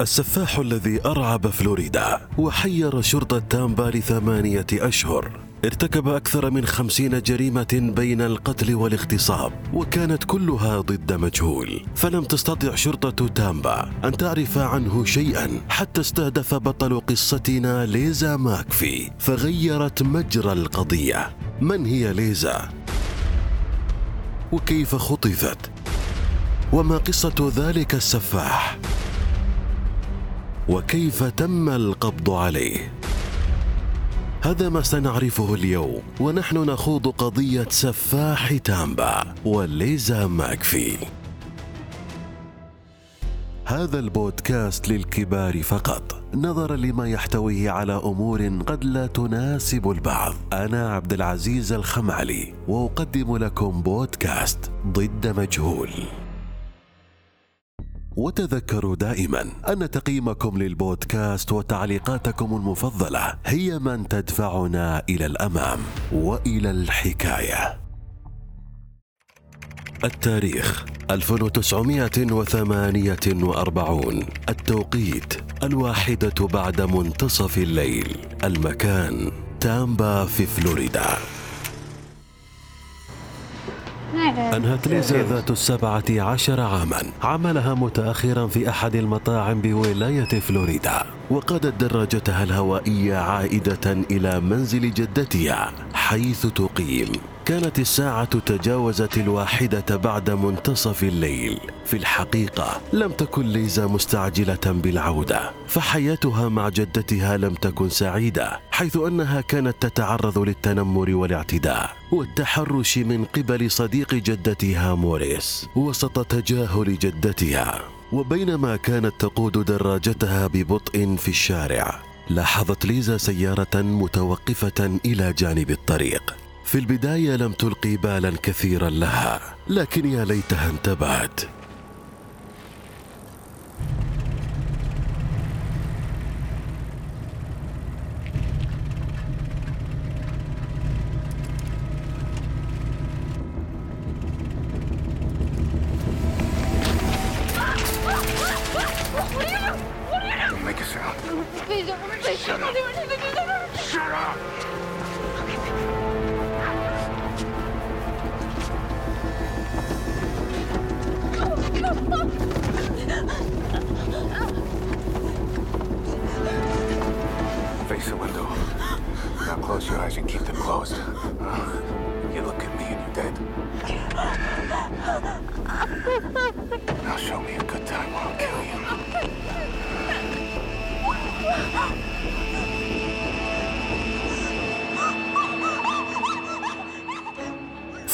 السفاح الذي أرعب فلوريدا وحير شرطة تامبا لثمانية أشهر ارتكب أكثر من خمسين جريمة بين القتل والاغتصاب وكانت كلها ضد مجهول فلم تستطع شرطة تامبا أن تعرف عنه شيئا حتى استهدف بطل قصتنا ليزا ماكفي فغيرت مجرى القضية من هي ليزا؟ وكيف خطفت؟ وما قصة ذلك السفاح؟ وكيف تم القبض عليه؟ هذا ما سنعرفه اليوم ونحن نخوض قضية سفاح تامبا وليزا ماكفي. هذا البودكاست للكبار فقط. نظرا لما يحتويه على أمور قد لا تناسب البعض. أنا عبد العزيز الخمعلي وأقدم لكم بودكاست ضد مجهول. وتذكروا دائما أن تقييمكم للبودكاست وتعليقاتكم المفضلة هي من تدفعنا إلى الأمام وإلى الحكاية. التاريخ 1948 التوقيت الواحدة بعد منتصف الليل. المكان تامبا في فلوريدا. أنهت ليزا ذات السبعة عشر عاما. عملها متأخرا في أحد المطاعم بولاية فلوريدا. وقادت دراجتها الهوائية عائدة إلى منزل جدتها حيث تقيم كانت الساعة تجاوزت الواحدة بعد منتصف الليل. في الحقيقة لم تكن ليزا مستعجلة بالعودة فحياتها مع جدتها لم تكن سعيدة حيث أنها كانت تتعرض للتنمر والاعتداء والتحرش من قبل صديق جدتها موريس. وسط تجاهل جدتها وبينما كانت تقود دراجتها ببطء في الشارع لاحظت ليزا سيارة متوقفة إلى جانب الطريق. في البداية لم تلقي بالا كثيرا لها لكن يا ليتها انتبهت. Eyes and keep them closed. You look at me and you're dead.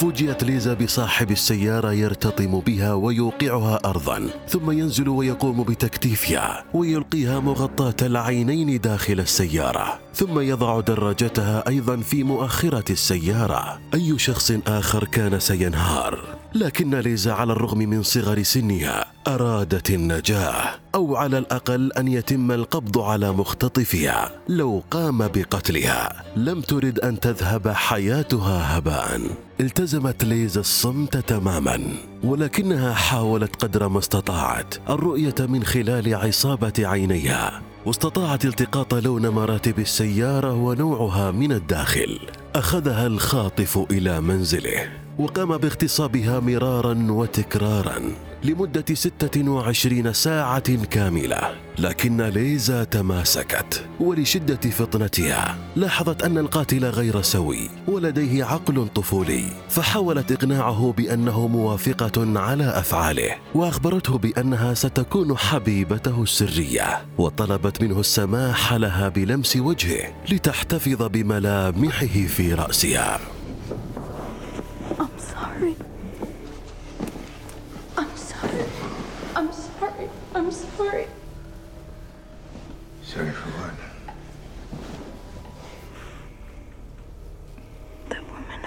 فوجئت ليزا بصاحب السيارة يرتطم بها ويوقعها أرضا ثم ينزل ويقوم بتكتيفها ويلقيها مغطاة العينين داخل السيارة ثم يضع دراجتها أيضا في مؤخرة السيارة. أي شخص آخر كان سينهار؟ لكن ليزا على الرغم من صغر سنها أرادت النجاة أو على الأقل أن يتم القبض على مختطفها لو قام بقتلها. لم ترد أن تذهب حياتها هباء. التزمت ليزا الصمت تماما ولكنها حاولت قدر ما استطاعت الرؤية من خلال عصابة عينيها. واستطاعت التقاط لون مراتب السيارة ونوعها من الداخل. أخذها الخاطف إلى منزله. وقام باغتصابها مرارا وتكرارا لمدة 26 ساعة كاملة لكن ليزا تماسكت ولشدة فطنتها. لاحظت أن القاتل غير سوي ولديه عقل طفولي فحاولت إقناعه بأنه موافقة على أفعاله وأخبرته بأنها ستكون حبيبته السرية وطلبت منه السماح لها بلمس وجهه لتحتفظ بملامحه في رأسها.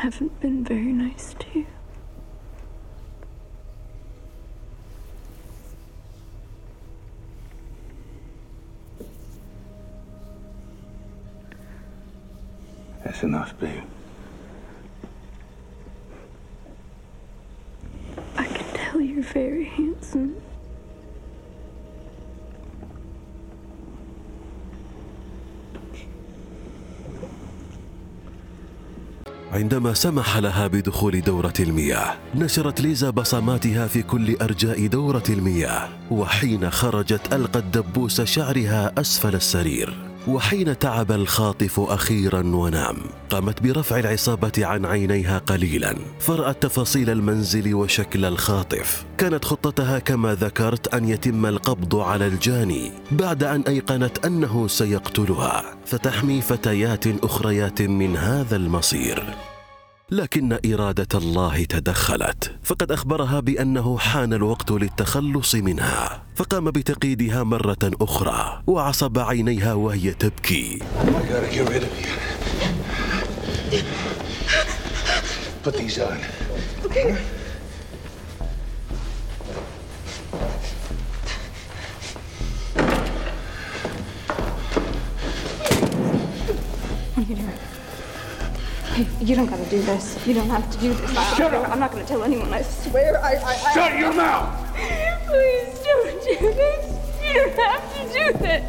Haven't been very nice to you. That's enough, babe. I can tell you're very handsome. عندما سمح لها بدخول دورة المياه نشرت ليزا بصماتها في كل أرجاء دورة المياه وحين خرجت ألقت دبوس شعرها أسفل السرير. وحين تعب الخاطف أخيرا ونام قامت برفع العصابة عن عينيها قليلا. فرأت تفاصيل المنزل وشكل الخاطف. كانت خطتها كما ذكرت أن يتم القبض على الجاني بعد أن أيقنت أنه سيقتلها. فتحمي فتيات أخريات من هذا المصير. لكن إرادة الله تدخلت فقد أخبرها بأنه حان الوقت للتخلص منها فقام بتقييدها مرة أخرى وعصب عينيها وهي تبكي I gotta get rid of you. Put these on. What are you doing? Hey, you don't gotta do this. You don't have to do this. I, Shut up. I'm not gonna tell anyone. I swear. I. I, I Shut your mouth! Please don't do this. You don't have to do this.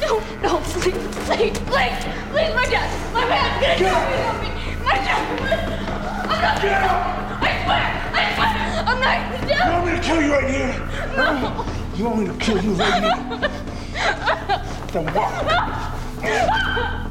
Don't, no, please, please, please, please, my dad, my man's gonna kill me, help me. My dad, I'm not gonna help. I swear, I swear, I'm not gonna do You want me to kill you right here? No. You want me to kill you right here? then walk.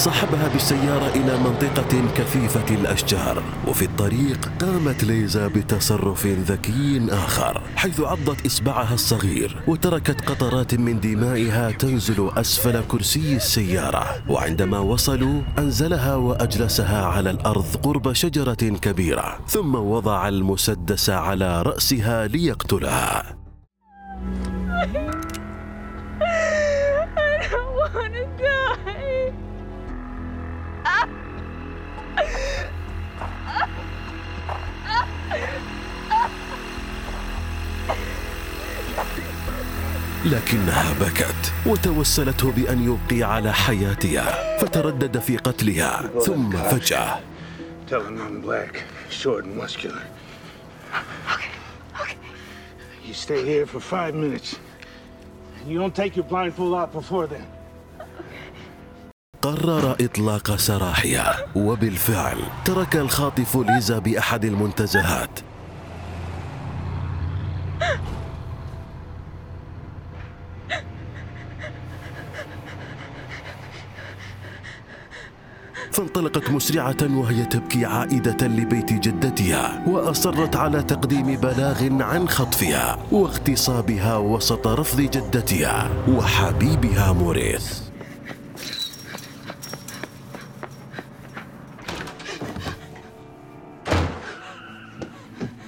صاحبها بالسيارة إلى منطقة كثيفة الأشجار وفي الطريق قامت ليزا بتصرف ذكي آخر حيث عضت إصبعها الصغير وتركت قطرات من دمائها تنزل أسفل كرسي السيارة وعندما وصلوا أنزلها وأجلسها على الأرض قرب شجرة كبيرة ثم وضع المسدس على رأسها ليقتلها. لكنها بكت وتوسلته بأن يبقي على حياتها فتردد في قتلها ثم فجأة. قرر إطلاق سراحها وبالفعل ترك الخاطف ليزا بأحد المنتزهات. فانطلقت مسرعة وهي تبكي عائدة لبيت جدتها وأصرت على تقديم بلاغ عن خطفها واغتصابها وسط رفض جدتها وحبيبها موريث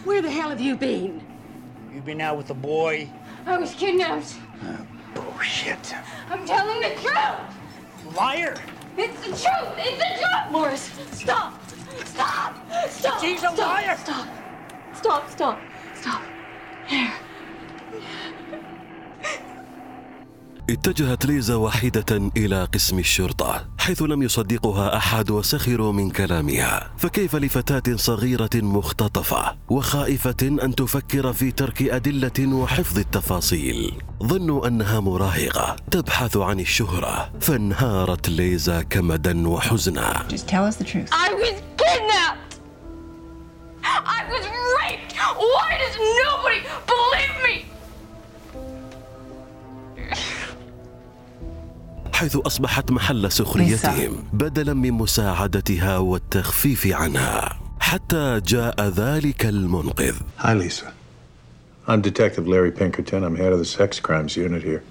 Where the hell have you been? You been out with a boy? I was kidnapped. Bullshit. I'm telling the truth. Liar! It's the truth. It's the truth. Morris, stop. Stop. Stop. She's a stop. liar. Stop. Stop. Stop. Stop. Here. اتجهت ليزا واحدة إلى قسم الشرطة حيث لم يصدقها أحد وسخروا من كلامها. فكيف لفتاة صغيرة مختطفة وخائفة أن تفكر في ترك أدلة وحفظ التفاصيل؟ ظنوا أنها مراهقة تبحث عن الشهرة فانهارت ليزا كمدا وحزنا. Just tell us the truth. I was حيث أصبحت محل سخريتهم بدلا من مساعدتها والتخفيف عنها حتى جاء ذلك المنقذ Hi, Lisa. I'm Detective Larry Pinkerton. I'm head of the sex crimes unit here.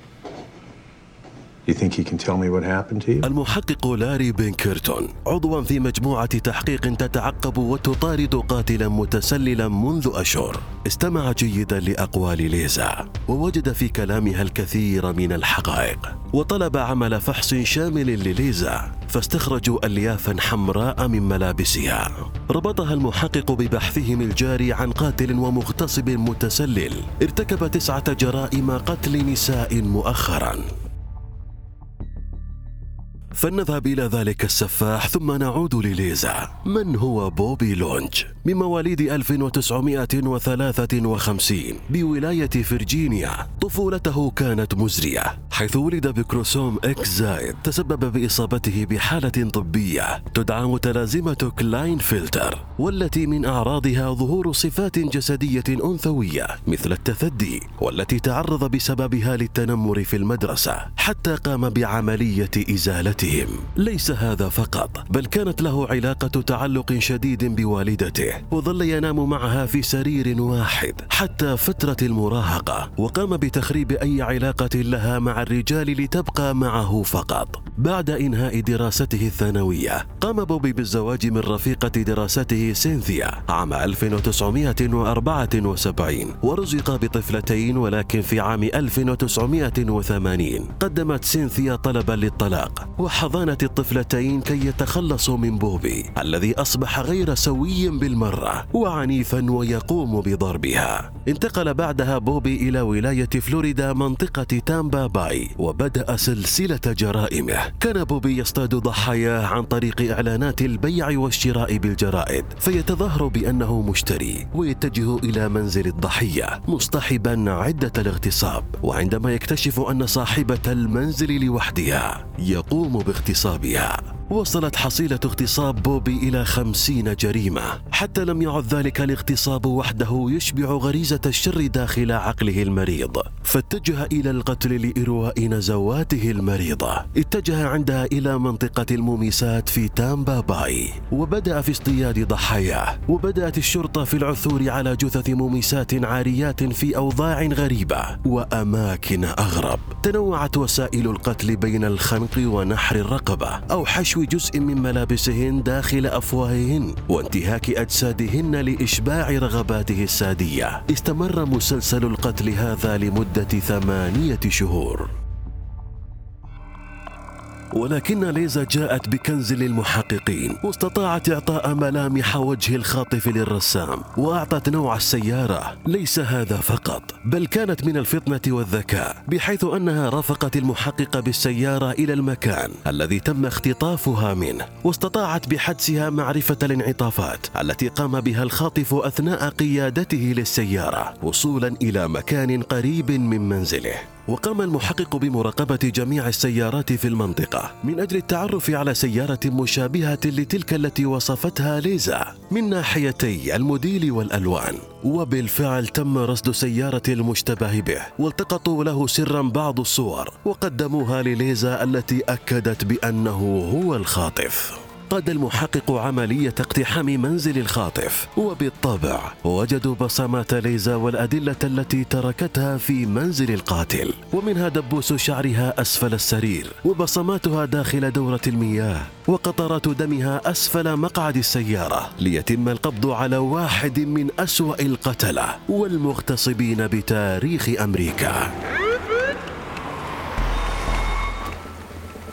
You think you can tell me what happened to you? المحقق لاري بنكرتون عضوا في مجموعة تحقيق تتعقب وتطارد قاتلا متسللا منذ أشهر. استمع جيدا لأقوال ليزا ووجد في كلامها الكثير من الحقائق وطلب عمل فحص شامل لليزا فاستخرجوا أليافا حمراء من ملابسها. ربطها المحقق ببحثهم الجاري عن قاتل ومغتصب متسلل. ارتكب تسعة جرائم قتل نساء مؤخرا. فلنذهب إلى ذلك السفاح ثم نعود لليزا. من هو بوبي لونج؟ من مواليد 1953 بولاية فرجينيا طفولته كانت مزرية. حيث ولد بكروموسوم إكس زايد تسبب بإصابته بحالة طبية. تدعى متلازمة كلاين فلتر والتي من أعراضها ظهور صفات جسدية أنثوية مثل التثدي والتي تعرض بسببها للتنمر في المدرسة. حتى قام بعملية إزالتهم ليس هذا فقط بل كانت له علاقة تعلق شديد بوالدته وظل ينام معها في سرير واحد حتى فترة المراهقة وقام بتخريب أي علاقة لها مع الرجال لتبقى معه فقط. بعد إنهاء دراسته الثانوية قام بوبي بالزواج من رفيقة دراسته سينثيا عام 1974 ورزق بطفلتين ولكن في عام 1980 قدمت سينثيا طلبا للطلاق. وحضانة الطفلتين كي يتخلصوا من بوبي الذي أصبح غير سوي بالمرة وعنيفا ويقوم بضربها. انتقل بعدها بوبي إلى ولاية فلوريدا منطقة تامبا باي وبدأ سلسلة جرائمه. كان بوبي يصطاد ضحاياه عن طريق إعلانات البيع والشراء بالجرائد فيتظاهر بأنه مشتري ويتجه إلى منزل الضحية مصطحبا عدة الاغتصاب. وعندما يكتشف أن صاحبة المنزل لوحدها يقوم باغتصابها وصلت حصيلة اغتصاب بوبي إلى خمسين جريمة. حتى لم يعد ذلك الاغتصاب وحده يشبع غريزة الشر داخل عقله المريض. فاتجه إلى القتل لإرواء نزواته المريضة. اتجه عندها إلى منطقة الموميسات في تامبا باي. وبدأ في اصطياد ضحاياه وبدأت الشرطة في العثور على جثث موميسات عاريات في أوضاع غريبة وأماكن أغرب. تنوعت وسائل القتل بين الخنق ونحر الرقبة أو حشو جزء من ملابسهن داخل أفواههن وانتهاك أجسادهن لإشباع رغباته السادية. استمر مسلسل القتل هذا لمدة ثمانية شهور. ولكن ليزا جاءت بكنز للمحققين. واستطاعت إعطاء ملامح وجه الخاطف للرسام وأعطت نوع السيارة. ليس هذا فقط بل كانت من الفطنة والذكاء بحيث أنها رافقت المحقق بالسيارة إلى المكان الذي تم اختطافها منه. واستطاعت بحدسها معرفة الانعطافات التي قام بها الخاطف أثناء قيادته للسيارة وصولا إلى مكان قريب من منزله. وقام المحقق بمراقبة جميع السيارات في المنطقة من أجل التعرف على سيارة مشابهة لتلك التي وصفتها ليزا من ناحيتي الموديل والألوان. وبالفعل تم رصد سيارة المشتبه به. والتقطوا له سرا بعض الصور وقدموها لليزا التي أكدت بأنه هو الخاطف. قاد المحقق عملية اقتحام منزل الخاطف وبالطبع وجدوا بصمات ليزا والأدلة التي تركتها في منزل القاتل ومنها دبوس شعرها أسفل السرير وبصماتها داخل دورة المياه وقطرات دمها أسفل مقعد السيارة ليتم القبض على واحد من أسوأ القتلة والمغتصبين بتاريخ أمريكا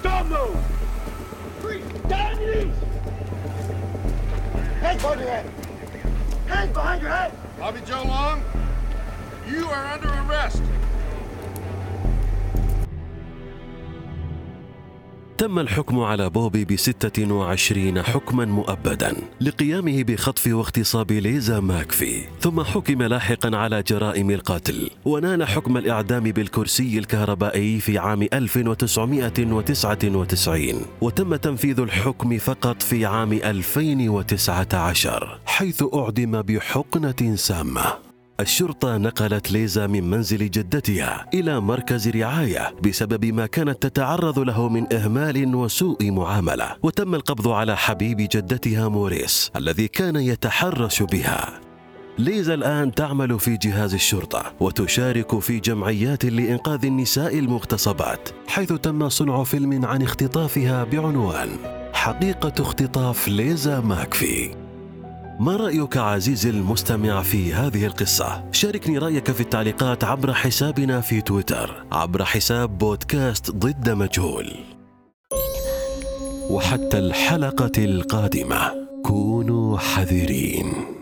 Don't move! Down on your knees! Hands behind your head! Hands behind your head! Bobby Joe Long, you are under arrest. تم الحكم على بوبي بستة وعشرين حكما مؤبدا لقيامه بخطف واغتصاب ليزا ماكفي. ثم حكم لاحقا على جرائم القتل. ونال حكم الإعدام بالكرسي الكهربائي في عام 1999 وتم تنفيذ الحكم فقط في عام 2019 حيث أعدم بحقنة سامة. الشرطة نقلت ليزا من منزل جدتها إلى مركز رعاية بسبب ما كانت تتعرض له من إهمال وسوء معاملة. وتم القبض على حبيب جدتها موريس الذي كان يتحرش بها. ليزا الآن تعمل في جهاز الشرطة وتشارك في جمعيات لإنقاذ النساء المغتصبات حيث تم صنع فيلم عن اختطافها بعنوان حقيقة اختطاف ليزا ماكفي. ما رأيك عزيزي المستمع في هذه القصة؟ شاركني رأيك في التعليقات عبر حسابنا في تويتر عبر حساب بودكاست ضد مجهول وحتى الحلقة القادمة كونوا حذرين